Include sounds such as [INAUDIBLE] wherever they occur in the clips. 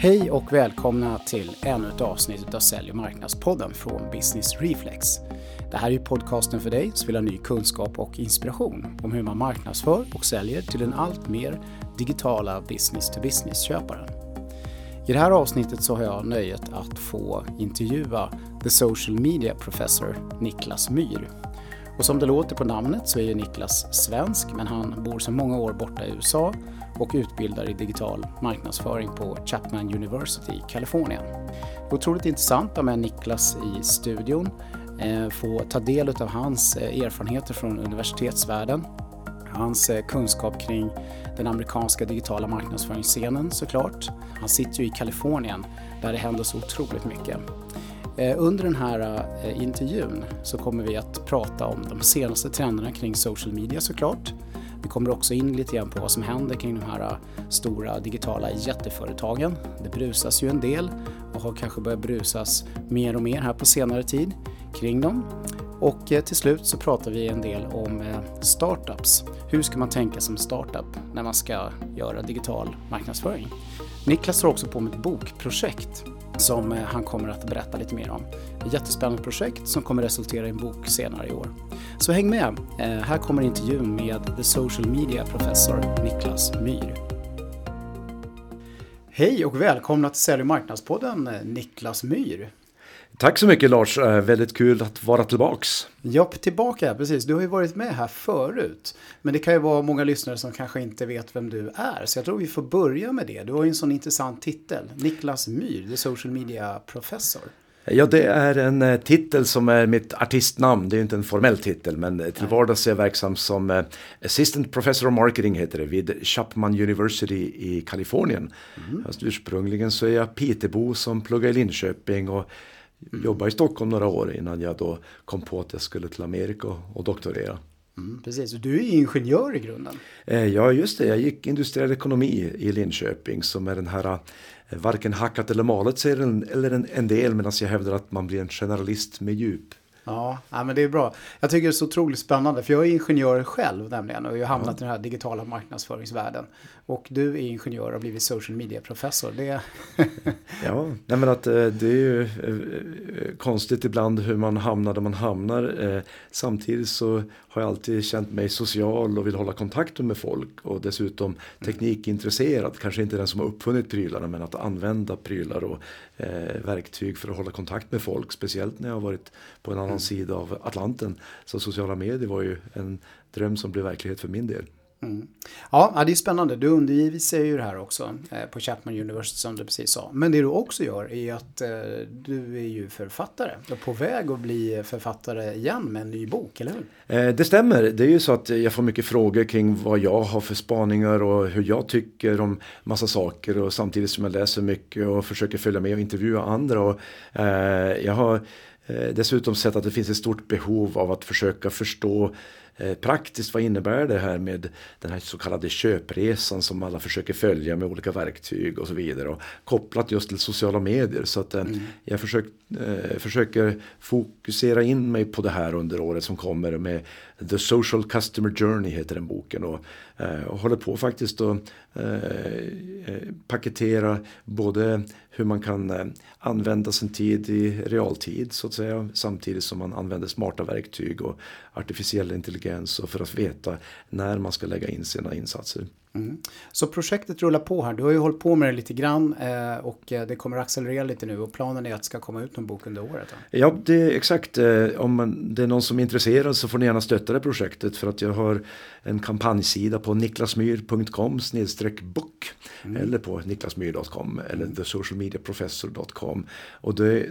Hej och välkomna till ännu ett avsnitt av Sälj och marknadspodden från Business Reflex. Det här är podcasten för dig som vill ha ny kunskap och inspiration om hur man marknadsför och säljer till den allt mer digitala business-to-business-köparen. I det här avsnittet så har jag nöjet att få intervjua The Social Media Professor Niklas Myhr. Och som det låter på namnet så är Niklas svensk men han bor sedan många år borta i USA och utbildar i digital marknadsföring på Chapman University i Kalifornien. Otroligt intressant att ha med Niklas i studion, eh, få ta del av hans eh, erfarenheter från universitetsvärlden, hans eh, kunskap kring den amerikanska digitala marknadsföringsscenen såklart. Han sitter ju i Kalifornien där det händer så otroligt mycket. Under den här intervjun så kommer vi att prata om de senaste trenderna kring social media såklart. Vi kommer också in lite grann på vad som händer kring de här äh, stora digitala jätteföretagen. Det brusas ju en del och har kanske börjat brusas mer och mer här på senare tid kring dem. Och äh, till slut så pratar vi en del om äh, startups. Hur ska man tänka som startup när man ska göra digital marknadsföring? Niklas har också på med ett bokprojekt som han kommer att berätta lite mer om. Ett jättespännande projekt som kommer resultera i en bok senare i år. Så häng med! Eh, här kommer intervjun med The Social Media Professor Niklas Myhr. Hej och välkomna till Sälj och marknadspodden eh, Niklas Myhr. Tack så mycket Lars, eh, väldigt kul att vara tillbaks. Ja, tillbaka, precis. Du har ju varit med här förut. Men det kan ju vara många lyssnare som kanske inte vet vem du är. Så jag tror vi får börja med det. Du har ju en sån intressant titel. Niklas Myhr, The Social Media Professor. Ja, det är en eh, titel som är mitt artistnamn. Det är inte en formell titel, men eh, till vardags är jag verksam som eh, Assistant Professor of Marketing heter det, vid Chapman University i Kalifornien. Mm. Alltså, ursprungligen så är jag Pitebo som pluggar i Linköping och mm. jobbade i Stockholm några år innan jag då kom på att jag skulle till Amerika och doktorera. Mm, precis, och du är ingenjör i grunden. Ja, just det. Jag gick industriell ekonomi i Linköping som är den här varken hackat eller malet säger en, eller en, en del medan jag hävdar att man blir en generalist med djup. Ja, men det är bra. Jag tycker det är så otroligt spännande för jag är ingenjör själv nämligen och jag har hamnat ja. i den här digitala marknadsföringsvärlden. Och du är ingenjör och har blivit social media-professor. Det... [LAUGHS] ja, nej men att eh, det är ju eh, konstigt ibland hur man hamnar där man hamnar. Eh, samtidigt så har jag alltid känt mig social och vill hålla kontakten med folk och dessutom mm. teknikintresserad. Kanske inte den som har uppfunnit prylarna men att använda prylar och verktyg för att hålla kontakt med folk. Speciellt när jag har varit på en annan mm. sida av Atlanten. Så sociala medier var ju en dröm som blev verklighet för min del. Mm. Ja, det är spännande. Du undervisar ju det här också eh, på Chapman University som du precis sa. Men det du också gör är att eh, du är ju författare. Du är på väg att bli författare igen med en ny bok, eller hur? Eh, det stämmer. Det är ju så att jag får mycket frågor kring vad jag har för spaningar och hur jag tycker om massa saker och samtidigt som jag läser mycket och försöker följa med och intervjua andra. Och, jag har dessutom sett att det finns ett stort behov av att försöka förstå praktiskt, vad innebär det här med den här så kallade köpresan som alla försöker följa med olika verktyg och så vidare. Och kopplat just till sociala medier. Så att eh, mm. jag försök, eh, försöker fokusera in mig på det här under året som kommer med The Social Customer Journey heter den boken. Och, och håller på faktiskt att paketera både hur man kan använda sin tid i realtid så att säga samtidigt som man använder smarta verktyg och artificiell intelligens och för att veta när man ska lägga in sina insatser. Mm. Så projektet rullar på här. Du har ju hållit på med det lite grann eh, och eh, det kommer accelerera lite nu och planen är att det ska komma ut någon bok under året. Ja, det är exakt. Eh, om det är någon som är intresserad så får ni gärna stötta det projektet för att jag har en kampanjsida på niklasmyr.com book mm. eller på niklasmyr.com eller mm. thesocialmediaprofessor.com och det,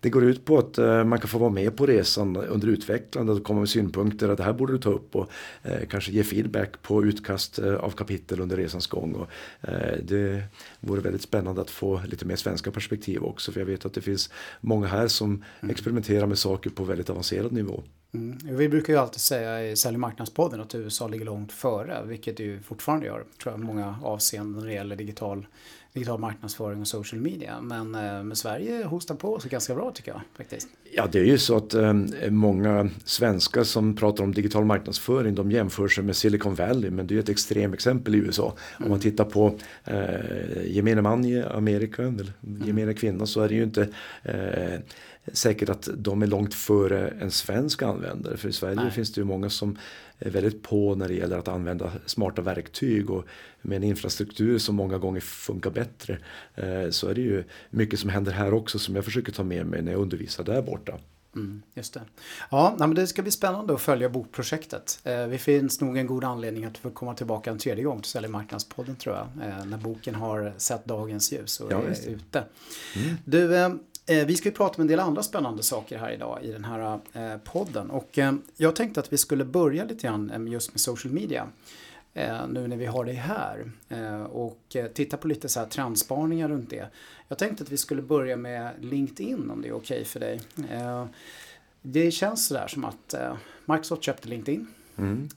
det, går ut på att man kan få vara med på resan under utvecklande och komma med synpunkter att det här borde du ta upp och eh, kanske ge feedback på utkast av kapitel kapitel under resans gång. Och, eh, det vore väldigt spännande att få lite mer svenska perspektiv också. För jag vet att det finns många här som mm. experimenterar med saker på väldigt avancerad nivå. Mm. Vi brukar ju alltid säga i Sälj marknadspodden att USA ligger långt före, vilket det ju fortfarande gör, tror jag, många avseenden när det gäller digital, digital marknadsföring och social media. Men, eh, men Sverige hostar på sig ganska bra tycker jag faktiskt. Ja, det är ju så att eh, många svenskar som pratar om digital marknadsföring, de jämför sig med Silicon Valley, men det är ett extremexempel i USA. Mm. Om man tittar på eh, gemene man i Amerika, eller gemene mm. kvinna, så är det ju inte eh, säkert att de är långt före en svensk användare. För i Sverige Nej. finns det ju många som är väldigt på när det gäller att använda smarta verktyg och med en infrastruktur som många gånger funkar bättre eh, så är det ju mycket som händer här också som jag försöker ta med mig när jag undervisar där borta. Mm, just det. Ja, men det ska bli spännande att följa bokprojektet. Eh, det finns nog en god anledning att få komma tillbaka en tredje gång till Sälj marknadspodden tror jag. Eh, när boken har sett dagens ljus och ja, är ute. Mm. Du, Eh, vi ska ju prata om en del andra spännande saker här idag i den här eh, podden. Och eh, jag tänkte att vi skulle börja lite grann just med social media. Nu när vi har dig här. Och titta på lite så här trendspaningar runt det. Jag tänkte att vi skulle börja med LinkedIn om det är okej okay för dig. Det känns sådär som att Microsoft köpte LinkedIn. Mm.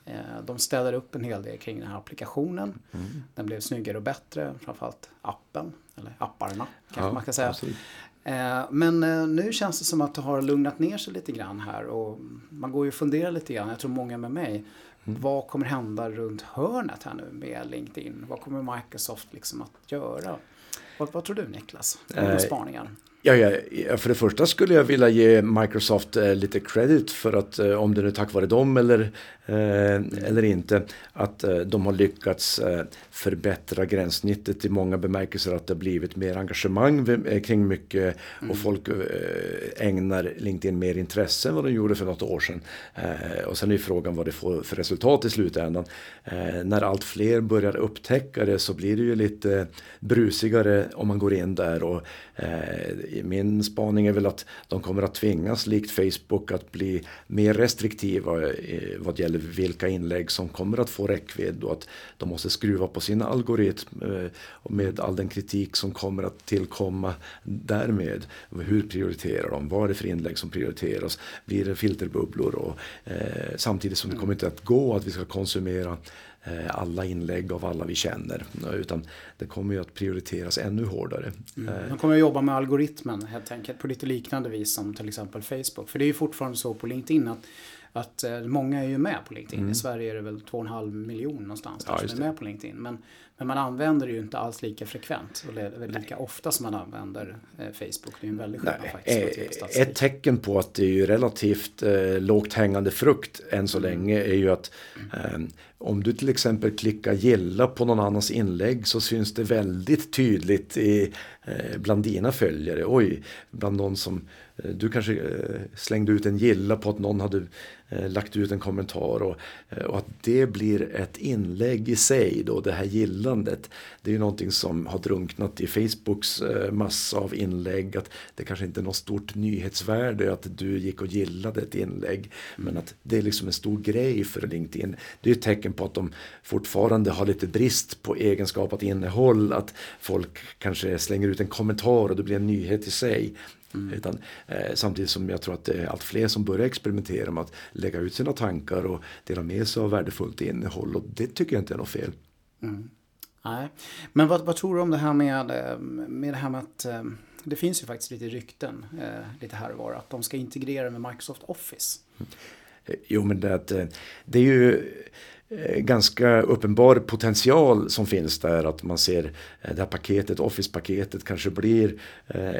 De städade upp en hel del kring den här applikationen. Mm. Den blev snyggare och bättre, framförallt appen, eller apparna kanske ja, man ska säga. Absolut. Eh, men eh, nu känns det som att det har lugnat ner sig lite grann här och man går ju och funderar lite grann, jag tror många med mig. Mm. Vad kommer hända runt hörnet här nu med LinkedIn? Vad kommer Microsoft liksom att göra? Vad, vad tror du Niklas? Du spaningar? Ja, ja, för det första skulle jag vilja ge Microsoft eh, lite credit för att eh, om det nu är tack vare dem eller, eh, eller inte att eh, de har lyckats eh, förbättra gränssnittet i många bemärkelser att det har blivit mer engagemang eh, kring mycket mm. och folk ägnar LinkedIn mer intresse än vad de gjorde för något år sedan. och sen är frågan vad det får för resultat i slutändan. när allt fler börjar upptäcka det så blir det ju lite brusigare om man går in där och min spaning är väl att de kommer att tvingas, likt Facebook, att bli mer restriktiva vad gäller vilka inlägg som kommer att få räckvidd och att de måste skruva på sin algoritm eh, med all den kritik som kommer att tillkomma därmed. Hur prioriterar de? Vad är det för inlägg som prioriteras? Blir det filterbubblor? Och, eh, samtidigt som det kommer inte att gå att vi ska konsumera Eh, alla inlägg av alla vi känner. Utan det kommer ju att prioriteras ännu hårdare. Mm. De kommer att jobba med algoritmen helt enkelt på lite liknande vis som till exempel Facebook. För det är ju fortfarande så på LinkedIn att att eh, många är ju med på LinkedIn. Mm. I Sverige är det väl 2,5 miljoner någonstans ja, som är med på LinkedIn. Men, men man använder det ju inte alls lika frekvent och lika ofta som man använder eh, Facebook. Det är ju en väldig skillnad faktiskt. Eh, ett tecken på att det är ju relativt eh, lågt hängande frukt än så mm. länge är ju att mm. om du till exempel klickar gilla på någon annans inlägg så syns det väldigt tydligt i, eh, bland dina följare. Oj, bland någon som Eh, du kanske eh, slängde ut en gilla på att någon hade eh, lagt ut en kommentar och, och, att det blir ett inlägg i sig då, det här gillandet. Det är ju någonting som har drunknat i Facebooks massa av inlägg. Att det kanske inte är något stort nyhetsvärde att du gick och gillade ett inlägg. Men att det är liksom en stor grej för LinkedIn. Det är ett tecken på att de fortfarande har lite brist på egenskapat innehåll. Att folk kanske slänger ut en kommentar och det blir en nyhet i sig. Mm. Utan, eh, samtidigt som jag tror att det är allt fler som börjar experimentera med att lägga ut sina tankar och dela med sig av värdefullt innehåll och det tycker jag inte är något fel. Mm. Nej. Men vad, vad, tror du om det här med, eh, med det här med att eh, det finns ju faktiskt lite rykten eh, lite här och var att de ska integrera med Microsoft Office. Jo men det, det är ju ganska uppenbar potential som finns där att man ser det här paketet, Office-paketet kanske blir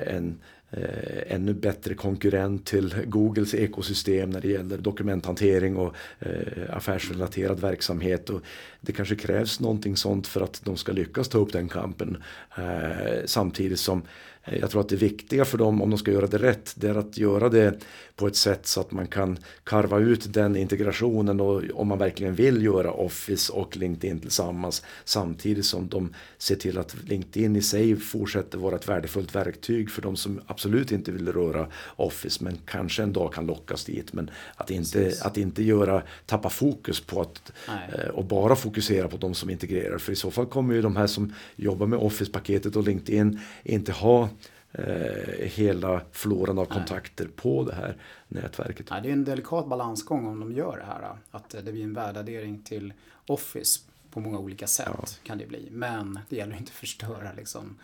en eh, ännu bättre konkurrent till Googles ekosystem när det gäller dokumenthantering och eh, affärsrelaterad verksamhet. Och det kanske krävs någonting sånt för att de ska lyckas ta upp den kampen. Eh, samtidigt som Eh, jag tror att det viktiga för dem om de ska göra det rätt det är att göra det på ett sätt så att man kan karva ut den integrationen och om man verkligen vill göra Office och LinkedIn tillsammans samtidigt som de ser till att LinkedIn i sig fortsätter vara ett värdefullt verktyg för de som absolut inte vill röra Office men kanske en dag kan lockas dit. Men att inte, att inte göra, tappa fokus på att eh, och bara fokusera på de som integrerar. För i så fall kommer ju de här som jobbar med Office-paketet och LinkedIn inte ha eh, hela floran av kontakter Nej. på det här nätverket. Nej, det är en delikat balansgång om de gör det här. Att det blir en värdeaddering till Office på många olika sätt ja. kan det bli. Men det gäller inte att förstöra liksom,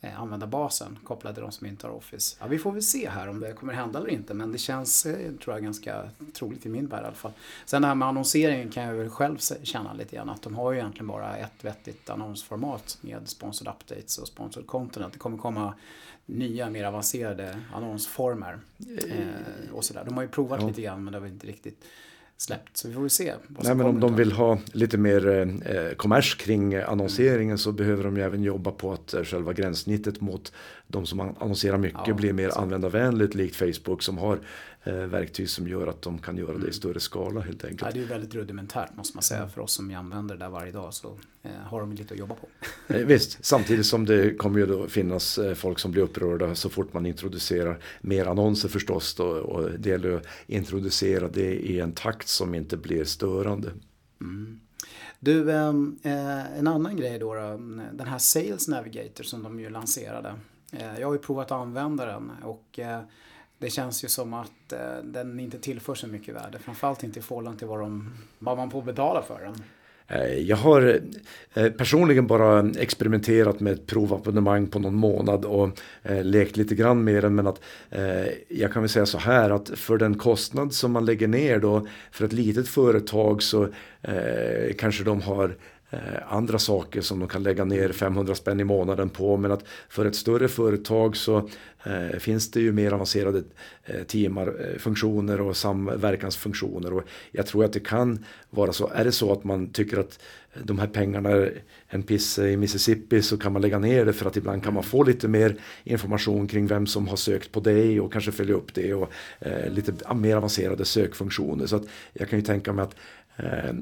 eh, användarbasen kopplad till de som inte har Office. Ja, vi får väl se här om det kommer hända eller inte men det känns eh, tror jag ganska troligt i min värld i alla fall. Sen det här med annonseringen kan jag väl själv känna lite grann att de har ju egentligen bara ett vettigt annonsformat med sponsored updates och sponsored content. Det kommer komma nya mer avancerade annonsformer. Eh, och sådär. De har ju provat ja. lite grann men det har inte riktigt släppt. Så vi får väl se. Nej, men om de vill ha lite mer eh, kommers kring annonseringen så behöver de ju även jobba på att eh, själva gränssnittet mot de som annonserar mycket ja, blir mer så. användarvänligt likt Facebook som har verktyg som gör att de kan göra det i mm. större skala helt enkelt. Ja, det är ju väldigt rudimentärt måste man säga för oss som använder det där varje dag så eh, har de lite att jobba på. Eh, visst, samtidigt som det kommer ju då finnas eh, folk som blir upprörda så fort man introducerar mer annonser förstås då, och det gäller att introducera det i en takt som inte blir störande. Mm. Du, ehm, eh, en annan grej då, då, den här Sales Navigator som de ju lanserade. Eh, jag har ju provat att använda den och eh, det känns ju som att eh, den inte tillför så mycket värde. Framförallt inte i förhållande till vad, de, vad man får betala för den. Eh, jag har eh, personligen bara experimenterat med ett provabonnemang på någon månad och eh, lekt lite grann med den. Men att jag kan väl säga så här att för den kostnad som man lägger ner då för ett litet företag så kanske de har Eh, andra saker som de kan lägga ner 500 spänn i månaden på. Men att för ett större företag så eh, finns det ju mer avancerade eh, teamar, eh, funktioner och samverkansfunktioner. Och jag tror att det kan vara så. Är det så att man tycker att de här pengarna är en pisse i Mississippi så kan man lägga ner det för att ibland kan man få lite mer information kring vem som har sökt på dig och kanske följa upp det och eh, lite mer avancerade sökfunktioner. Så att jag kan ju tänka mig att eh,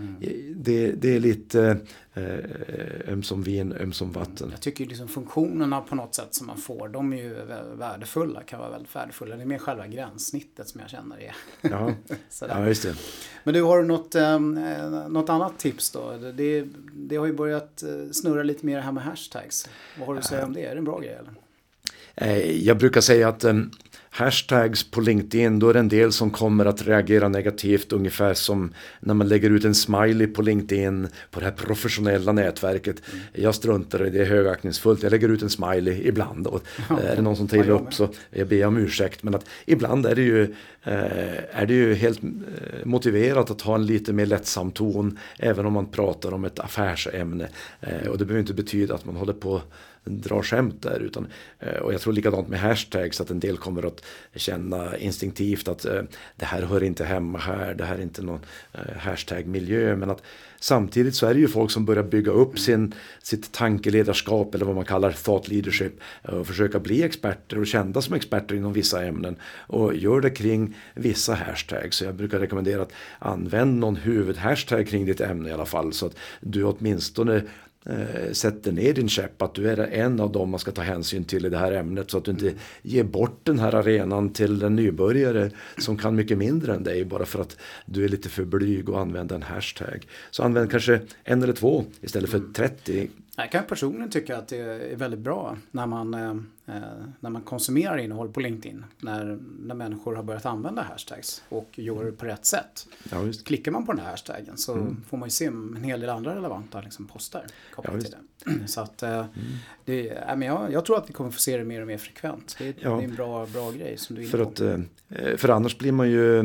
Mm. Det, det, är lite eh, ömsom vin, ömsom vatten. Jag tycker liksom funktionerna på något sätt som man får, de är ju värdefulla, kan vara väldigt värdefulla. Det är mer själva gränssnittet som jag känner är. Ja, [LAUGHS] ja just det. Men du, har du något, eh, något annat tips då? Det, det har ju börjat eh, snurra lite mer här med hashtags. Vad har du att säga om det? Är det en bra grej eller? Jag brukar säga att um, hashtags på LinkedIn, då är det en del som kommer att reagera negativt ungefär som när man lägger ut en smiley på LinkedIn på det här professionella nätverket. Mm. Jag struntar i det, är högaktningsfullt. Jag lägger ut en smiley ibland och [LAUGHS] är det någon som tar illa upp så jag ber om ursäkt. Men att ibland är det ju, eh, är det ju helt motiverat att ha en lite mer lättsam ton även om man pratar om ett affärsämne. Och det behöver inte betyda att man håller på dra skämt där. Utan, eh, och jag tror likadant med hashtags att en del kommer att känna instinktivt att eh, det här hör inte hemma här, det här är inte någon eh, hashtag-miljö. Men att samtidigt så är det ju folk som börjar bygga upp sin, sitt tankeledarskap eller vad man kallar thought leadership och försöka bli experter och kända som experter inom vissa ämnen och gör det kring vissa hashtags. Så jag brukar rekommendera att använd någon huvudhashtag kring ditt ämne i alla fall så att du åtminstone eh, sätter ner din käpp att du är en av dem man ska ta hänsyn till i det här ämnet så att du inte ger bort den här arenan till en nybörjare som kan mycket mindre än dig bara för att du är lite för blyg och använder en hashtag. Så använd kanske en eller två istället för 30 jag kan personligen tycka att det är väldigt bra när man, eh, eh, när man konsumerar innehåll på LinkedIn. När, när människor har börjat använda hashtags och gör det på rätt sätt. Ja, Klickar man på den här hashtaggen så mm. får man ju se en hel del andra relevanta liksom, poster kopplat ja, till det. Så att, eh, mm. det, äh, men jag, jag, tror att vi kommer få se det mer och mer frekvent. Det, ja. det är en bra, bra grej som du är för, att, eh, för annars blir man ju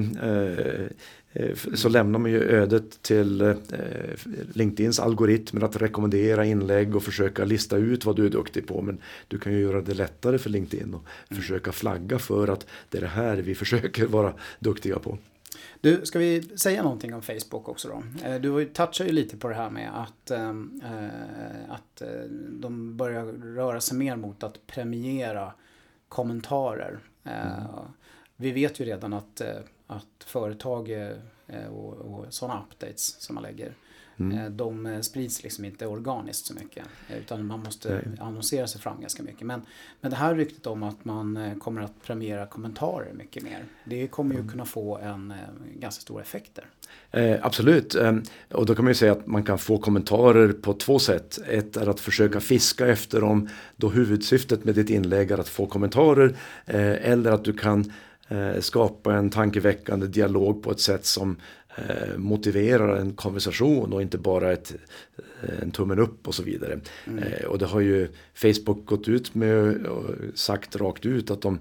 så lämnar man ju ödet till eh, LinkedIns algoritmer att rekommendera inlägg och försöka lista ut vad du är duktig på. Men du kan ju göra det lättare för LinkedIn och mm. försöka flagga för att det är det här vi [LAUGHS] försöker vara duktiga på. Du, ska vi säga någonting om Facebook också då? Eh, du touchar ju lite på det här med att, att de börjar röra sig mer mot att premiera kommentarer. Mm. Vi vet ju redan att att företag eh, och, och sådana updates som man lägger Mm. Eh, de eh, sprids liksom inte organiskt så mycket. Utan man måste Nej. annonsera sig fram ganska mycket. Men, men det här ryktet om att man kommer att premiera kommentarer mycket mer. Det kommer ju mm. kunna få en ganska stora effekter. Eh, absolut, eh, och då kan man ju säga att man kan få kommentarer på två sätt. Ett är att försöka fiska efter dem då huvudsyftet med ditt inlägg är att få kommentarer. Eh, eller att du kan Eh, skapa en tankeväckande dialog på ett sätt som eh, motiverar en konversation och inte bara ett, eh, en tummen upp och så vidare. Mm. Och det har ju Facebook gått ut med och sagt rakt ut att de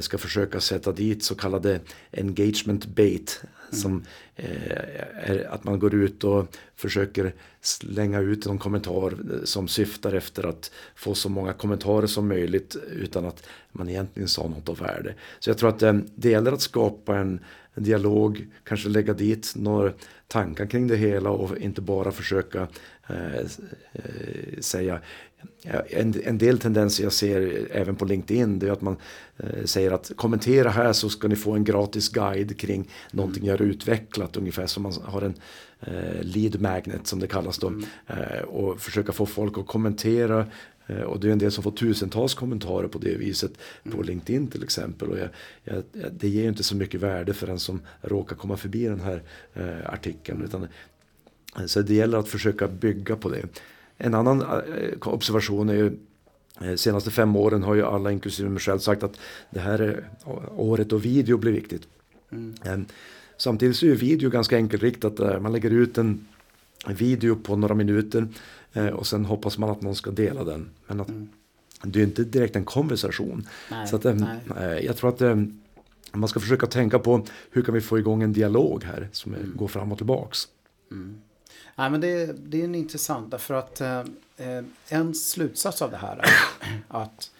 ska försöka sätta dit så kallade engagement bait. Mm. Som eh, att man går ut och försöker slänga ut en kommentar eh, som syftar efter att få så många kommentarer som möjligt utan att man egentligen sa något av värde. Så jag tror att eh, det gäller att skapa en en dialog, kanske lägga dit några tankar kring det hela och inte bara försöka eh, eh säga en, en, del tendenser jag ser även på LinkedIn det är att man eh, säger att kommentera här så ska ni få en gratis guide kring någonting jag har utvecklat ungefär som man har en eh, lead magnet som det kallas då mm. eh, och försöka få folk att kommentera Eh, och det är en del som får tusentals kommentarer på det viset mm. på LinkedIn till exempel. Och jag, jag, det ger inte så mycket värde för den som råkar komma förbi den här eh, artikeln. Utan, eh, så det gäller att försöka bygga på det. En annan eh, observation är ju eh, Senaste fem åren har ju alla, inklusive mig själv, sagt att det här är året då video blir viktigt. Mm. Samtidigt så är video ganska enkelriktat. Man lägger ut en video på några minuter Eh, och sen hoppas man att någon ska dela den. Men att, mm. det är inte direkt en konversation. Nej, så att, eh, nej. jag tror att eh, man ska försöka tänka på hur kan vi få igång en dialog här som mm. går fram och tillbaks. Mm. Nej, men det, det är en intressant därför att eh, en slutsats av det här är att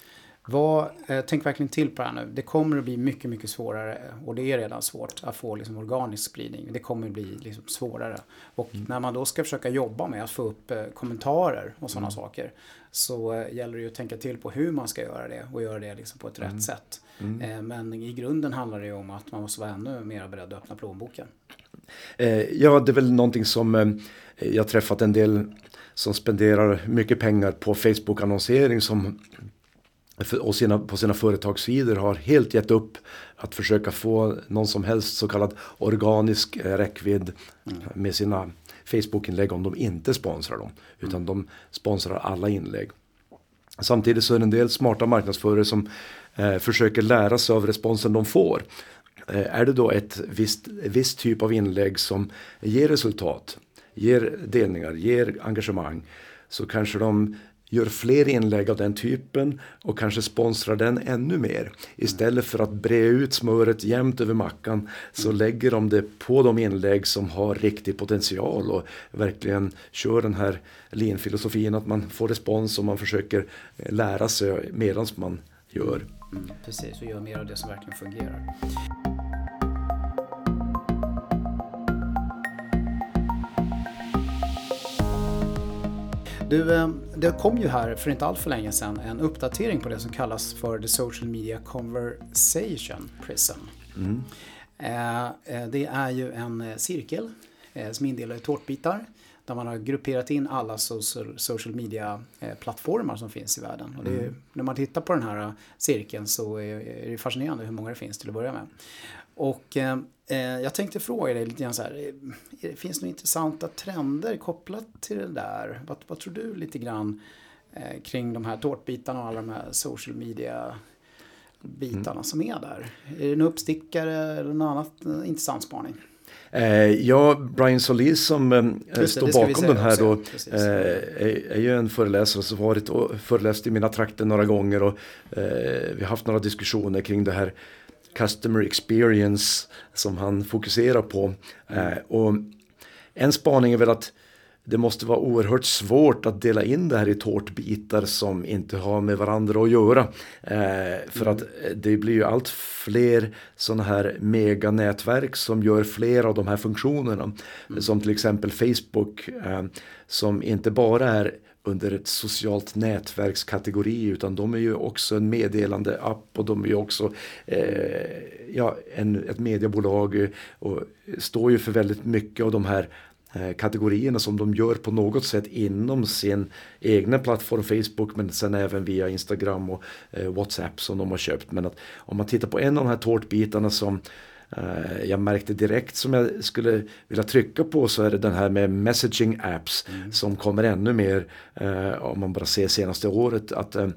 vad, eh, tänk verkligen till på det här nu. Det kommer att bli mycket, mycket svårare och det är redan svårt att få liksom, organisk spridning. Det kommer att bli liksom, svårare. Och mm. när man då ska försöka jobba med att få upp eh, kommentarer och sådana mm. saker så eh, gäller det ju att tänka till på hur man ska göra det och göra det liksom, på ett mm. rätt sätt. Mm. Eh, men i grunden handlar det ju om att man måste vara ännu mer beredd att öppna plånboken. Eh, ja, det är väl någonting som jag träffat en del som spenderar mycket pengar på Facebook-annonsering som och sina, på sina företagssidor har helt gett upp att försöka få någon som helst så kallad organisk eh, räckvidd mm. med sina Facebook-inlägg om de inte sponsrar dem. Utan mm. de sponsrar alla inlägg. Samtidigt så är det en del smarta marknadsförare som eh, försöker lära sig av responsen de får. Eh, är det då ett visst, viss typ av inlägg som ger resultat, ger delningar, ger engagemang så kanske de gör fler inlägg av den typen och kanske sponsrar den ännu mer. Istället för att bre ut smöret jämnt över mackan så lägger de det på de inlägg som har riktig potential och verkligen kör den här linfilosofin att man får respons och man försöker eh, lära sig medan man gör. Mm, precis, och gör mer av det som verkligen fungerar. Du, eh, det kom ju här för inte allt för länge sedan en uppdatering på det som kallas för The Social Media Conversation Prism. Mm. Eh, eh, det är ju en cirkel som är indelad i tårtbitar där man har grupperat in alla social, social media-plattformar som finns i världen. Och är, mm. När man tittar på den här cirkeln så är det fascinerande hur många det finns till att börja med. Och eh, jag tänkte fråga dig lite grann så här. Eh, finns det några intressanta trender kopplat till det där? Vad, vad tror du lite grann eh, kring de här tårtbitarna och alla de här social media bitarna mm. som är där? Är det några uppstickare eller någon annat eh, intressant spaning? Eh, ja, Brian Solis som eh, det, står bakom den här då, eh, är, är, ju en föreläsare som varit och föreläst i mina trakter några gånger och eh, vi har haft några diskussioner kring det här customer experience som han fokuserar på. Mm. och en spaning är väl att det måste vara oerhört svårt att dela in det här i tårtbitar som inte har med varandra att göra. Eh, för att det blir ju allt fler sådana här meganätverk som gör fler av de här funktionerna. Mm. Som till exempel Facebook eh, som inte bara är under ett socialt nätverkskategori utan de är ju också en meddelande app och de är ju också eh, ja, en, ett mediebolag eh, och står ju för väldigt mycket av de här eh, kategorierna som de gör på något sätt inom sin egna plattform Facebook men sen även via Instagram och eh, Whatsapp som de har köpt. Men att om man tittar på en av de här tårtbitarna som Eh, jag märkte direkt som jag skulle vilja trycka på så är det den här med messaging apps mm. som kommer ännu mer eh, om man bara ser senaste året att eh,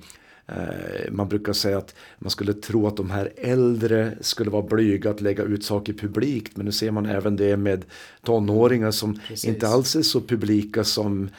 Eh, man brukar säga att man skulle tro att de här äldre skulle vara blyga att lägga ut saker publikt. Men nu ser man även det med tonåringar som Precis. inte alls är så publika som eh,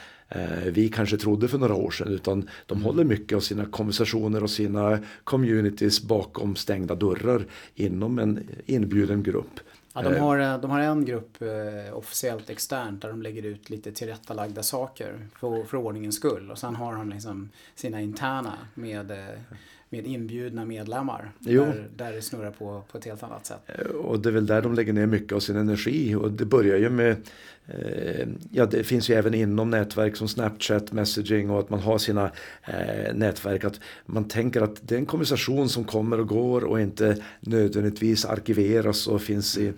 vi kanske trodde för några år sedan. Utan de mm. håller mycket av sina konversationer och sina communities bakom stängda dörrar inom en inbjuden grupp. Ja, de, har, de har en grupp eh, officiellt externt där de lägger ut lite tillrättalagda saker för, för ordningens skull. Och sen har de liksom sina interna med, eh, med inbjudna medlemmar. Där, där det snurrar på, på ett helt annat sätt. Och det är väl där de lägger ner mycket av sin energi. Och det börjar ju med eh, Ja, det finns ju även inom nätverk som Snapchat, messaging och att man har sina eh, nätverk. Att man tänker att det är en konversation som kommer och går och inte nödvändigtvis arkiveras och finns i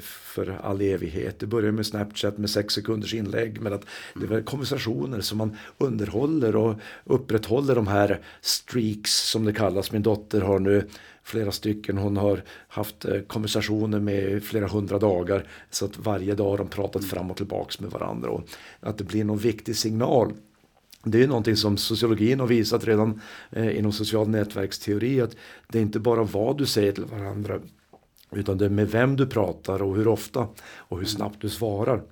för all evighet. Det börjar med Snapchat med sex sekunders inlägg. Men att det är konversationer som man underhåller och upprätthåller de här streaks som det kallas. Min dotter har nu flera stycken. Hon har haft eh, konversationer med flera hundra dagar. Så att varje dag har de pratat fram och tillbaks med varandra. Och att det blir någon viktig signal det är någonting som sociologin har visat redan eh, inom social nätverksteori att det är inte bara vad du säger till varandra utan det är med vem du pratar och hur ofta och hur snabbt du svarar.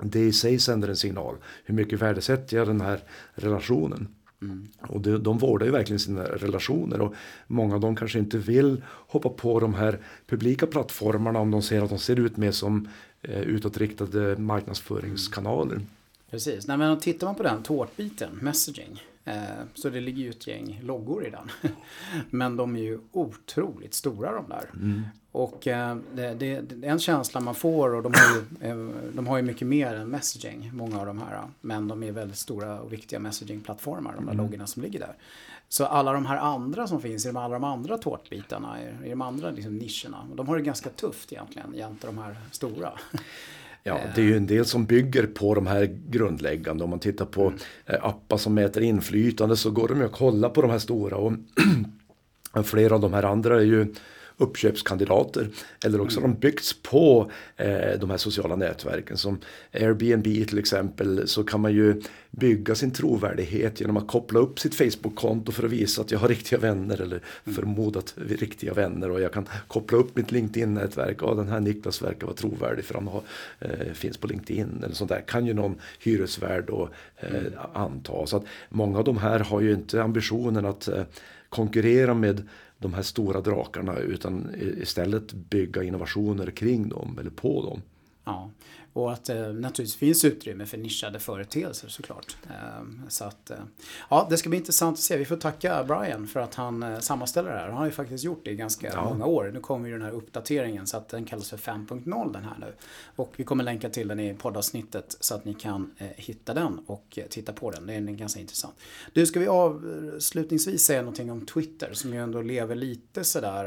Det i sig sänder en signal. Hur mycket värdesätter jag den här relationen? Mm. Och de, de vårdar ju verkligen sina relationer och många av dem kanske inte vill hoppa på de här publika plattformarna om de ser att de ser ut mer som eh, utåtriktade marknadsföringskanaler. Precis, Nej, men tittar man på den tårtbiten, messaging, så det ligger ju ett gäng loggor i den. [LAUGHS] Men de är ju otroligt stora de där. Mm. Och eh, det, det, det, är en känsla man får och de har, ju, eh, de har ju mycket mer än messaging, många av de här. Men de är väldigt stora och viktiga messagingplattformar, de där mm. loggorna som ligger där. Så alla de här andra som finns i de alla de andra tårtbitarna, i de andra liksom nischerna, de har det ganska tufft egentligen jämte de här stora. [LAUGHS] Ja, det är ju en del som bygger på de här grundläggande. Om man tittar på mm. Eh, appar som mäter inflytande så går de ju att kolla på de här stora. Och [CLEARS THROAT] flera av de här andra är ju uppköpskandidater. Eller också har de byggts på eh, de här sociala nätverken. Som Airbnb till exempel så kan man ju bygga sin trovärdighet genom att koppla upp sitt Facebook-konto för att visa att jag har riktiga vänner eller mm. förmodat riktiga vänner. Och jag kan koppla upp mitt LinkedIn-nätverk. Ja, den här Niklas verkar vara trovärdig för han har, eh, finns på LinkedIn. Eller sånt där kan ju någon hyresvärd då, eh, mm. anta. Så att många av de här har ju inte ambitionen att eh, konkurrera med de här stora drakarna utan istället bygga innovationer kring dem eller på dem. Ja, och att det eh, naturligtvis finns utrymme för nischade företeelser såklart. Ehm, så att, eh, ja, det ska bli intressant att se. Vi får tacka Brian för att han eh, sammanställer det här. Han har ju faktiskt gjort det i ganska ja. många år. Nu kommer ju den här uppdateringen så att den kallas för 5.0 den här nu. Och vi kommer länka till den i poddavsnittet så att ni kan hitta den och titta på den. Det är ganska intressant. Du, ska vi avslutningsvis säga någonting om Twitter som ju ändå lever lite sådär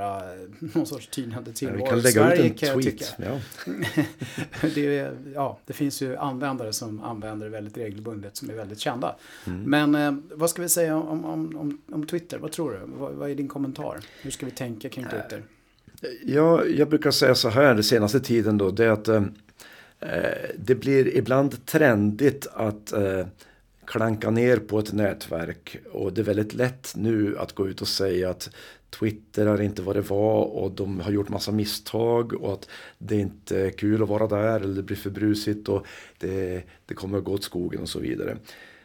[LAUGHS] någon sorts tynande tillvaro. Ja, vi kan lägga Sverige, ut en tweet. Ja. [LAUGHS] det är ja, det finns ju användare som använder det väldigt regelbundet som är väldigt kända. Mm. Men eh, vad ska vi säga om, om, om, om Twitter? Vad tror du? Vad, vad, är din kommentar? Hur ska vi tänka kring Twitter? Ja, jag brukar säga så här den senaste tiden då. Det är att eh, det blir ibland trendigt att eh, klanka ner på ett nätverk. Och det är väldigt lätt nu att gå ut och säga att Twitter är inte vad det var och de har gjort massa misstag och att det inte är kul att vara där eller det blir för brusigt och det, det kommer att gå åt skogen och så vidare.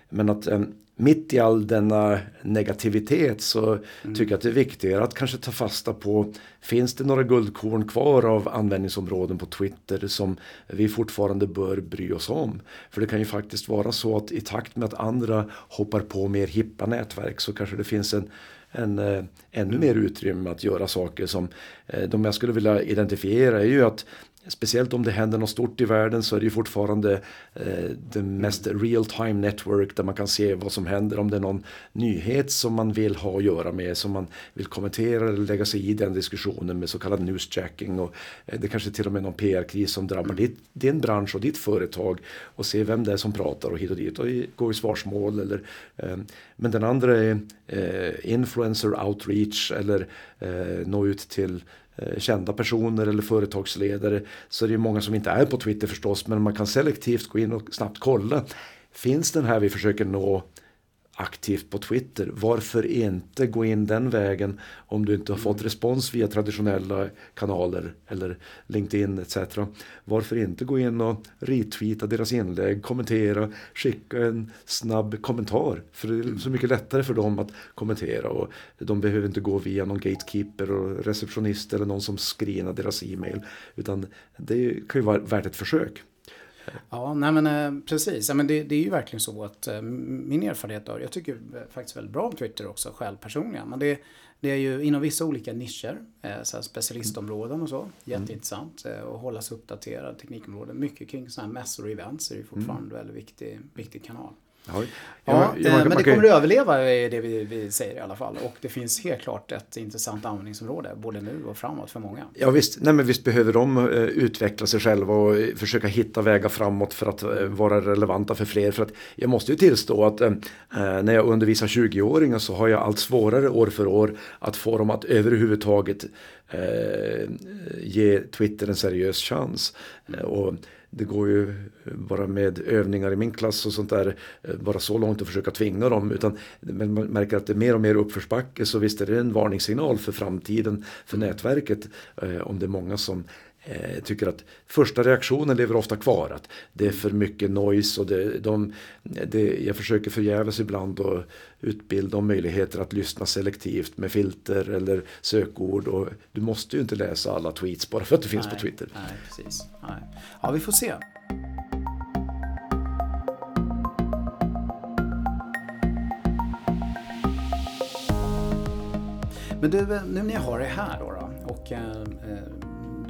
Men att eh, mitt i all denna negativitet så mm. tycker jag att det är viktigare att kanske ta fasta på Finns det några guldkorn kvar av användningsområden på Twitter som vi fortfarande bör bry oss om? För det kan ju faktiskt vara så att i takt med att andra hoppar på mer hippa nätverk så kanske det finns en en, eh, ännu mer utrymme att göra saker som eh, de jag skulle vilja identifiera är ju att Speciellt om det händer något stort i världen så är det ju fortfarande eh, det mest real time network där man kan se vad som händer. Om det är någon nyhet som man vill ha att göra med, som man vill kommentera eller lägga sig i den diskussionen med så kallad newsjacking. Och, eh, det kanske till och med någon PR-kris som drabbar ditt, din bransch och ditt företag och se vem det är som pratar och hit och dit och gå i svarsmål. Eller, eh, men den andra är eh, influencer outreach eller eh, nå ut till Eh, Eh, kända personer eller företagsledare så är det många som inte är på Twitter förstås men man kan selektivt gå in och snabbt kolla. Finns den här vi försöker nå aktivt på Twitter. Varför inte gå in den vägen om du inte har fått respons via traditionella kanaler eller LinkedIn etc. Varför inte gå in och retweeta deras inlägg, kommentera, skicka en snabb kommentar. För det är så mycket lättare för dem att kommentera och de behöver inte gå via någon gatekeeper och receptionist eller någon som screenar deras e-mail. Utan det kan ju vara värt ett försök. Ja, nej men eh, precis. Ja, men det, det, är ju verkligen så att eh, min erfarenhet av Jag tycker faktiskt väldigt bra om Twitter också själv personligen. Men det, det är ju inom vissa olika nischer, eh, så specialistområden och så. Jätteintressant mm. att hålla sig uppdaterad, teknikområden. Mycket kring sådana här mässor och events är ju fortfarande mm. väldigt viktig, viktig kanal. Ja, ja, ja man, men det kommer att överleva är det vi, vi, säger i alla fall. Och det finns helt klart ett intressant användningsområde både nu och framåt för många. Ja visst, nej, men visst behöver de uh, utveckla sig själva och uh, försöka hitta vägar framåt för att vara relevanta för fler. För att jag måste ju tillstå att när jag undervisar 20-åringar så har jag allt svårare år för år att få dem att överhuvudtaget ge Twitter en seriös chans. och det går ju bara med övningar i min klass och sånt där, eh, bara så långt att försöka tvinga dem. Utan men man märker att det är mer och mer uppförsbacke så visst är det en varningssignal för framtiden för nätverket eh, om det är många som eh, tycker att första reaktionen lever ofta kvar. Att det är för mycket noise och det, de, det, jag försöker förgäves ibland att utbilda om möjligheter att lyssna selektivt med filter eller sökord. Och du måste ju inte läsa alla tweets bara för att du finns nej, på Twitter. Nej, precis. Nej. Ja, vi får se. Men du, nu när jag har dig här då, då och eh, eh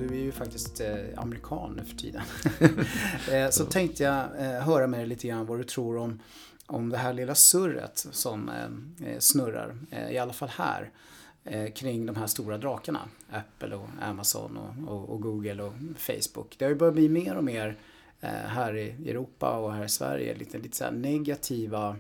du är ju faktiskt eh, amerikan nu för tiden. [LAUGHS] eh, så tänkte jag eh, höra med dig lite grann vad du tror om, om det här lilla surret som snurrar, i alla fall här, kring de här stora drakarna. Apple och Amazon och, och, och, Google och Facebook. Det har ju börjat bli mer och mer här i Europa och här i Sverige lite, lite så negativa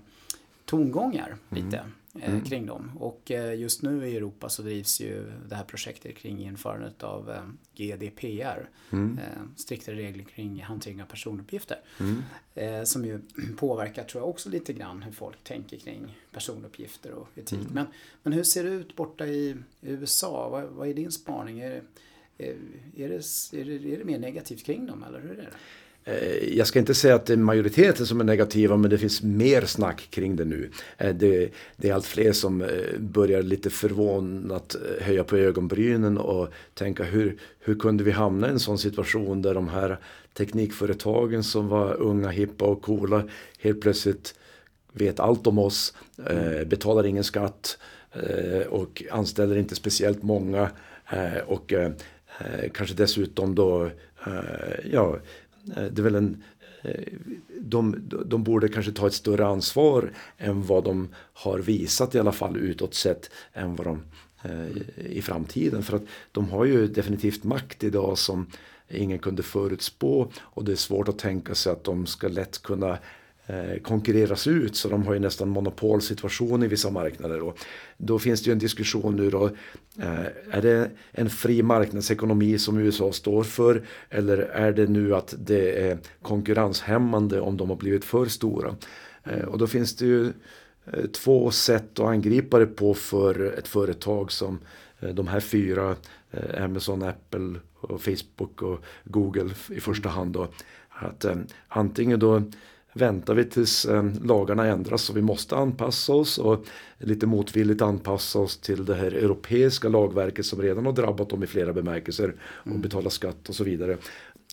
tongångar. Mm. Lite. Eh, mm. kring dem. Och eh, just nu i Europa så drivs ju det här projektet kring införandet av eh, GDPR. Mm. Striktare regler kring hantering av personuppgifter. Mm. Som ju [CLEARS THROAT] påverkar, tror jag, också lite grann hur folk tänker kring personuppgifter och etik. Mm. Men, men hur ser det ut borta i USA? Vad, vad är din spaning? Är, är, är, det, är, det, är det mer negativt kring dem eller hur är det? Eh, jag ska inte säga att det är majoriteten som är negativa men det finns mer snack kring det nu. Eh, det, det är allt fler som eh, börjar lite förvånat höja på ögonbrynen och tänka hur, hur kunde vi hamna i en sån situation där de här teknikföretagen som var unga, hippa och coola helt plötsligt vet allt om oss, betalar ingen skatt och anställer inte speciellt många och kanske dessutom då ja, Eh, det är väl en, eh, de, de borde kanske ta ett större ansvar än vad de har visat i alla fall utåt sett än vad de eh, i framtiden. För att de har ju definitivt makt idag som ingen kunde förutspå och det är svårt att tänka sig att de ska lätt kunna Eh, konkurreras ut så de har ju nästan monopolsituation i vissa marknader. Då, då finns det ju en diskussion nu då, eh, är det en fri marknadsekonomi som USA står för eller är det nu att det är konkurrenshämmande om de har blivit för stora? Eh, och då finns det ju två sätt att angripa det på för ett företag som de här fyra, Amazon, Apple, och Facebook och Google i första hand. Då, att antingen då väntar vi tills eh, lagarna ändras och vi måste anpassa oss och lite motvilligt anpassa oss till det här europeiska lagverket som redan har drabbat dem i flera bemärkelser och mm. betala skatt och så vidare.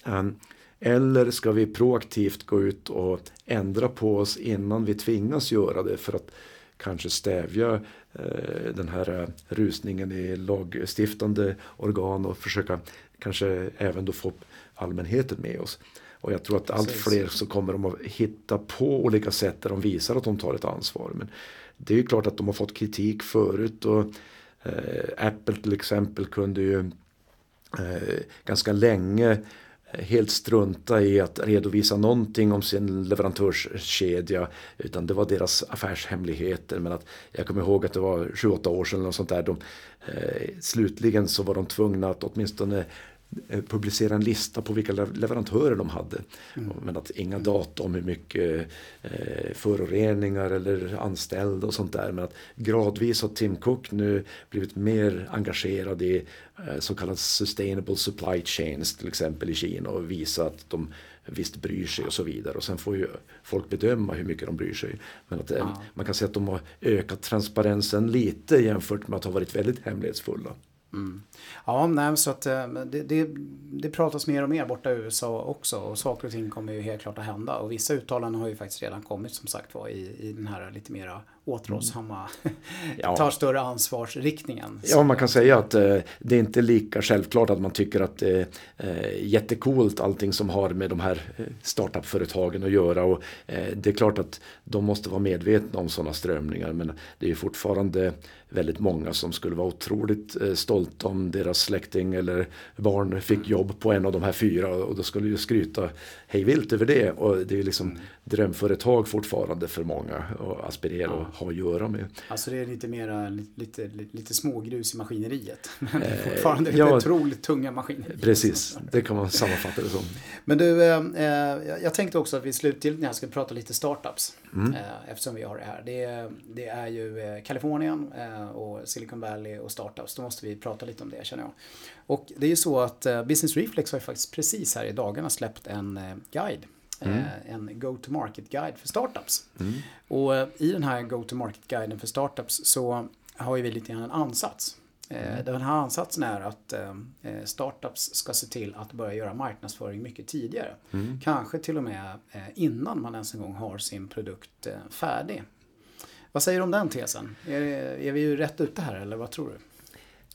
Um, eller ska vi proaktivt gå ut och ändra på oss innan vi tvingas göra det för att kanske stävja eh, den här eh, rusningen i lagstiftande organ och försöka kanske även då få allmänheten med oss. Och jag tror att allt fler så kommer de att hitta på olika sätt där de visar att de tar ett ansvar. Men det är ju klart att de har fått kritik förut och eh, Apple till exempel kunde ju eh, ganska länge eh, helt strunta i att redovisa någonting om sin leverantörskedja utan det var deras affärshemligheter. Men att jag kommer ihåg att det var 7-8 år sedan eller sånt där. De, eh, slutligen så var de tvungna att åtminstone publicera en lista på vilka leverantörer de hade. Mm. Men att inga data om hur mycket eh, föroreningar eller anställda och sånt där. Men att gradvis har Tim Cook nu blivit mer engagerad i eh, så kallad sustainable supply chains till exempel i Kina och visa att de visst bryr sig och så vidare. Och sen får ju folk bedöma hur mycket de bryr sig. Men att, ja. man kan säga att de har ökat transparensen lite jämfört med att ha varit väldigt hemlighetsfulla. Mm. Ja, nej, så att eh, det, det, det, pratas mer och mer borta i USA också och saker och ting kommer ju helt klart att hända. Och vissa uttalanden har ju faktiskt redan kommit som sagt var i, i den här lite mera återhållsamma, mm. ja. [LAUGHS] tar större ansvarsriktningen. Ja, man kan säga att eh, det är inte lika självklart att man tycker att det är eh, jättecoolt allting som har med de här eh, startupföretagen att göra. Och, eh, det är klart att de måste vara medvetna om sådana strömningar men det är fortfarande väldigt många som skulle vara otroligt eh, stolta om deras släkting eller barn fick jobb på en av de här fyra och då skulle ju skryta hej vilt över det. Och det är liksom mm. Drömföretag fortfarande för många att aspirera och ha att göra med. Alltså det är lite mera lite, lite, smågrus i maskineriet. [LAUGHS] Men det är eh, fortfarande ja, otroligt tunga maskiner. Precis, det kan man sammanfatta det som. Men du, eh, eh jag tänkte också att vi slutgiltigt ska prata lite startups. Mm. Eh, eftersom vi har det här. Det, det är ju eh, Kalifornien eh, och Silicon Valley och startups. Då måste vi prata lite om det känner jag. Och det är ju så att Business Reflex har ju faktiskt precis här i dagarna släppt en guide Mm. en Go-to-market-guide för startups. Mm. Och i den här Go-to-market-guiden för startups så har vi lite grann en ansats. Mm. Den här ansatsen är att startups ska se till att börja göra marknadsföring mycket tidigare. Mm. Kanske till och med innan man ens en gång har sin produkt färdig. Vad säger du om den tesen? Är, är vi ju rätt ute här eller vad tror du?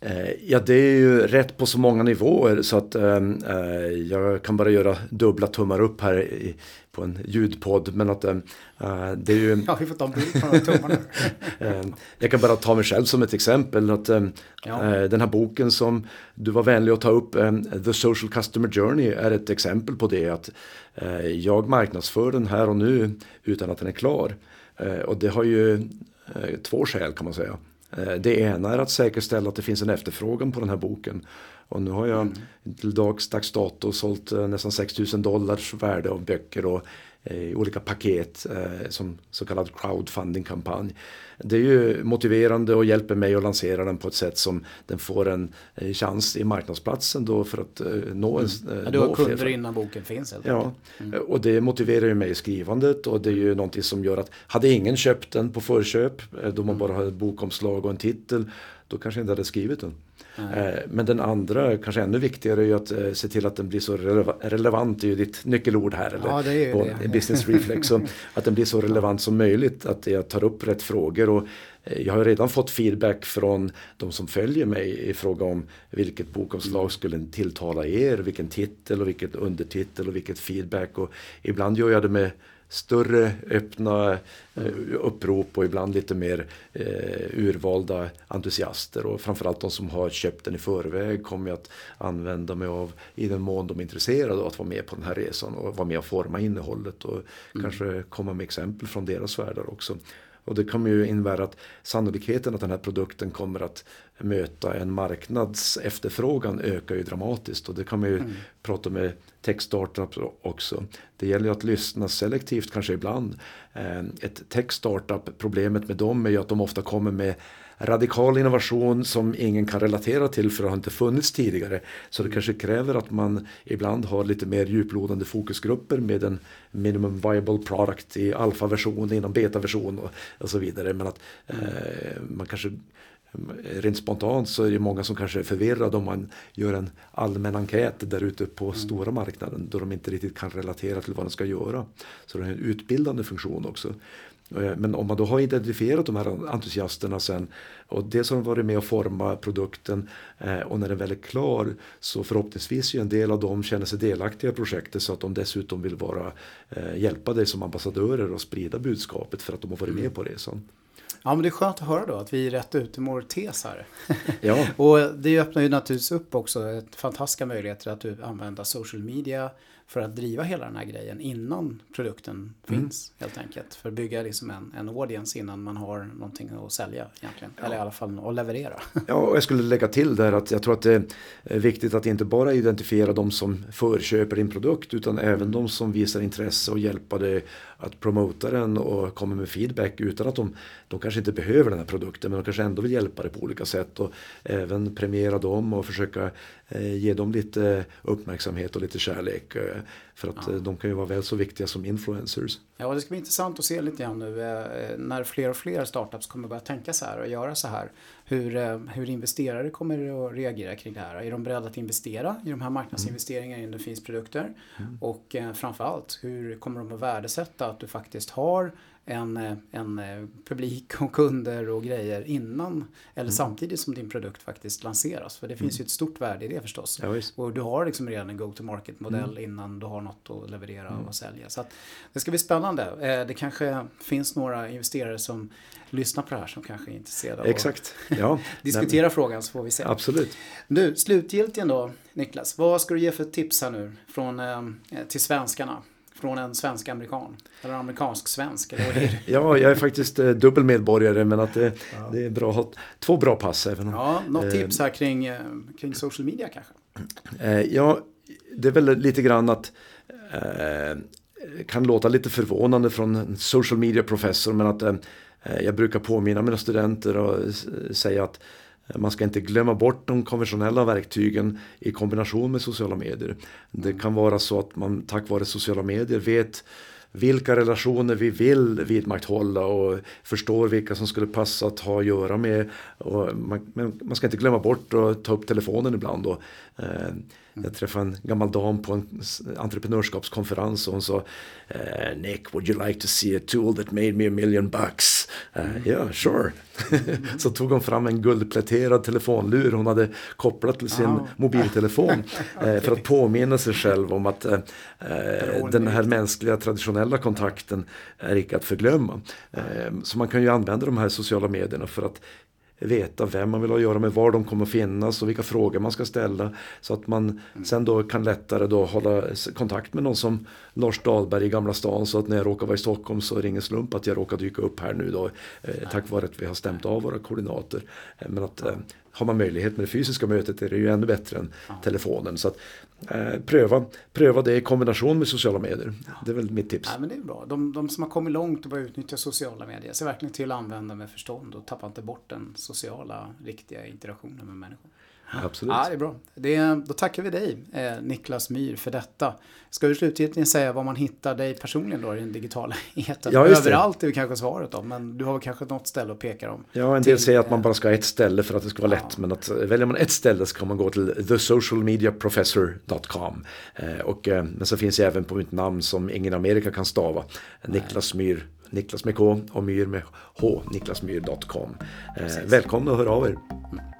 Eh, ja, det är ju rätt på så många nivåer så att ehm, eh, jag kan bara göra dubbla tummar upp här i, på en ljudpodd. Men att eh, det är ju... Ja, vi får ta en bild på tummarna. [LAUGHS] Eh, jag kan bara ta mig själv som ett exempel. Att, eh, ja. Den här boken som du var vänlig att ta upp, The Social Customer Journey, är ett exempel på det. Att jag marknadsför den här och nu utan att den är klar. Och det har ju två skäl kan man säga. Eh, det ena är att säkerställa att det finns en efterfrågan på den här boken. Och nu har jag mm. till dags, dags dato sålt eh, nästan 6000 dollars värde av böcker och i olika paket eh, som så kallad crowdfunding-kampanj. Det är ju motiverande och hjälper mig att lansera den på ett sätt som den får en eh, chans i marknadsplatsen då för att eh, nå en... Mm. Ja, du har kunder innan boken finns helt Ja, mm. och det motiverar ju mig i skrivandet och det är ju någonting som gör att hade ingen köpt den på förköp då man mm. bara har ett bokomslag och en titel då kanske jag inte hade skrivit den. Mm. Men den andra, kanske ännu viktigare, är ju att eh, se till att den blir så relevant, det är ju ditt nyckelord här, eller ja, det på det. business reflex. Så [LAUGHS] att den blir så relevant som möjligt, att jag tar upp rätt frågor. Och eh, jag har redan fått feedback från de som följer mig i fråga om vilket bokomslag mm. skulle tilltala er, vilken titel och vilket undertitel och vilket feedback. Och ibland gör jag det med större öppna eh, upprop och ibland lite mer eh, urvalda entusiaster och framförallt de som har köpt den i förväg kommer jag att använda mig av i den mån de är intresserade av att vara med på den här resan och vara med och forma innehållet och mm. kanske komma med exempel från deras världar också. Och det kommer ju innebära att sannolikheten att den här produkten kommer att möta en marknads efterfrågan ökar ju dramatiskt. Och det kan man ju mm. prata med tech-startups också. Det gäller ju att lyssna selektivt kanske ibland. Eh, ett tech-startup, problemet med dem är ju att de ofta kommer med radikal innovation som ingen kan relatera till för det har inte funnits tidigare. Så det kanske kräver att man ibland har lite mer djuplodande fokusgrupper med en minimum viable product i alfaversion, inom betaversion och, och så vidare. Men att eh, man kanske rent spontant så är det många som kanske är förvirrade om man gör en allmän enkät där ute på mm. stora marknaden då de inte riktigt kan relatera till vad de ska göra. Så det är en utbildande funktion också. Eh, men om man då har identifierat de här entusiasterna sen och dels har de varit med och forma produkten eh, och när den väl är klar så förhoppningsvis ju en del av dem känner sig delaktiga i projektet så att de dessutom vill vara, eh, hjälpa dig som ambassadörer och sprida budskapet för att de har varit med mm. på resan. Ja men det är skönt att höra då att vi är rätt ute med vår tes här. Ja. [LAUGHS] och det öppnar ju naturligtvis upp också fantastiska möjligheter att använda social media för att driva hela den här grejen innan produkten mm. finns helt enkelt. För att bygga liksom en, en audience innan man har någonting att sälja egentligen. Ja. Eller i alla fall att leverera. [LAUGHS] Ja, och jag skulle lägga till där att jag tror att det är viktigt att inte bara identifiera de som förköper din produkt utan även de som visar intresse och hjälpa dig att promota den och komma med feedback utan att de, de kanske inte behöver den här produkten men de kanske ändå vill hjälpa dig på olika sätt och även premiera dem och försöka eh, ge dem lite uppmärksamhet och lite kärlek. Eh, Eh, för att ja. Eh, de kan ju vara väl så viktiga som influencers. Ja, det ska bli intressant att se lite grann nu när fler och fler startups kommer börja tänka så här och göra så här. Hur, hur investerare kommer att reagera kring det här. Är de beredda att investera i de här marknadsinvesteringarna mm. i Indofins produkter? Mm. Och framförallt, hur kommer de att värdesätta att du faktiskt har en, eh, en eh, publik och kunder och grejer innan eller mm. samtidigt som din produkt faktiskt lanseras. För det finns mm. ju ett stort värde i det förstås. Ja, och du har liksom redan en go-to-market modell mm. innan du har något att leverera mm. och sälja. Så det ska bli spännande. Eh, det kanske finns några investerare som lyssnar på det här som kanske är intresserade av Exakt. Ja. [LAUGHS] diskutera Nej. frågan så får vi se. Absolut. Du, slutgiltigen då Niklas, vad ska du ge för tips här nu från, till svenskarna? Från en svensk-amerikan? Eller amerikansk-svensk? [LAUGHS] ja, jag är faktiskt eh, dubbelmedborgare men att det, ja. det, är bra att ha två bra pass. Även ja, något eh, tips här kring, eh, kring social media kanske? Eh, ja, det är väl lite grann att eh, kan låta lite förvånande från en social media professor men att eh, jag brukar påminna mina studenter och säga att man ska inte glömma bort de konventionella verktygen i kombination med sociala medier. Det kan vara så att man tack vare sociala medier vet vilka relationer vi vill vidmakthålla och förstår vilka som skulle passa att ha att göra med. Och man, men man ska inte glömma bort att ta upp telefonen ibland. Och, eh, jag träffade en gammal dam på en entreprenörskapskonferens och hon sa uh, Nick, would you like to see a tool that made me a million bucks? Ja, uh, mm. yeah, sure. [LAUGHS] så tog hon fram en guldpläterad telefonlur hon hade kopplat till sin oh. mobiltelefon okay. [LAUGHS] för att påminna sig själv om att den här mänskliga traditionella kontakten är icke att förglömma. så man kan ju använda de här sociala medierna för att veta vem man vill ha att göra med, var de kommer finnas och vilka frågor man ska ställa. Så att man mm. sen då kan lättare då hålla kontakt med någon som Lars Dahlberg i Gamla stan så att när jag råkar vara i Stockholm så ringer slump att jag råkar dyka upp här nu då eh, tack vare att vi har stämt av våra koordinater. Eh, men att eh, har man möjlighet med det fysiska mötet är det ju ännu bättre än telefonen. Så att, eh, pröva, pröva det i kombination med sociala medier. Ja. Det är väl mitt tips. Ja, men det är bra. De, de som har kommit långt och börjat utnyttja sociala medier ser verkligen till att använda med förstånd och tappa inte bort den sociala, riktiga interaktionen med människor. Absolut. Ja, det är bra. Det, då tackar vi dig, eh, Niklas Myr, för detta. Ska du slutligen säga var man hittar dig personligen då i den digitala [LAUGHS] etern? Ja, Överallt är kanske svaret då, men du har kanske något ställe att peka om? Ja, en del säger att man bara ska ha ett ställe för att det ska vara ja. lätt, men att väljer man ett ställe så kan man gå till thesocialmediaprofessor.com. Eh, och, eh, men så finns jag även på mitt namn som ingen Amerika kan stava, Niklas Myr Niklas med K och Myr med H, niklasmyr.com. Eh, välkomna att höra av er.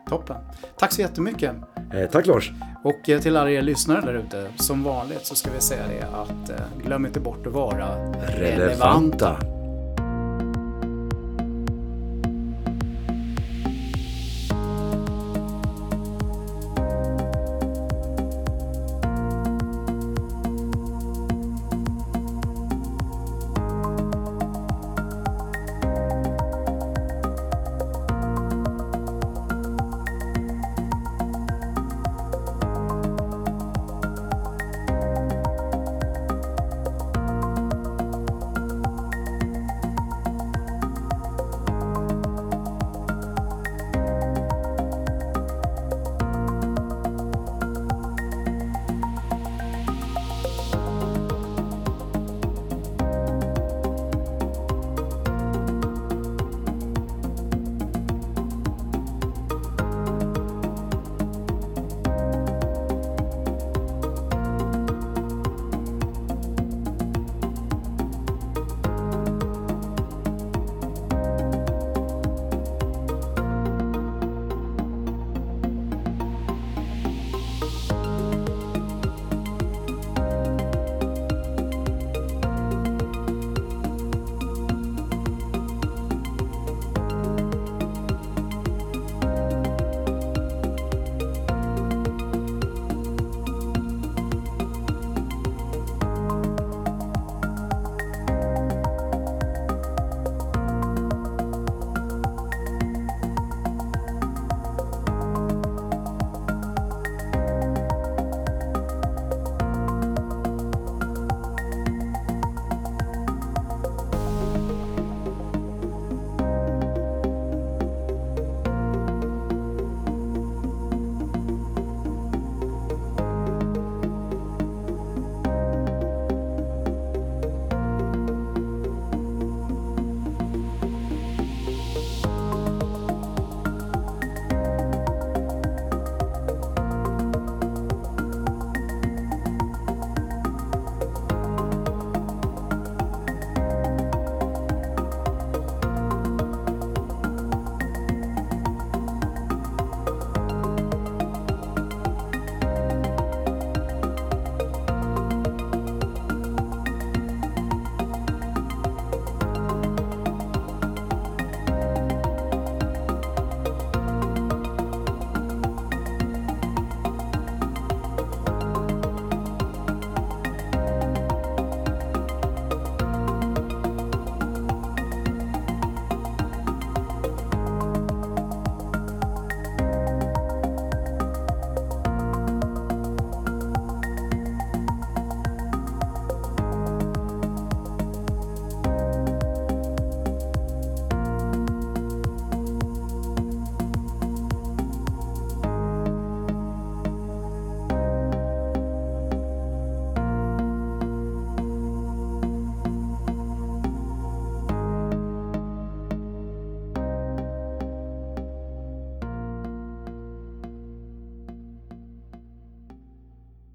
Toppen. Tack så jättemycket. Eh, tack Lars. Och eh, till alla er lyssnare där ute, som vanligt så ska vi säga det att eh, glöm inte bort att vara relevanta. relevanta.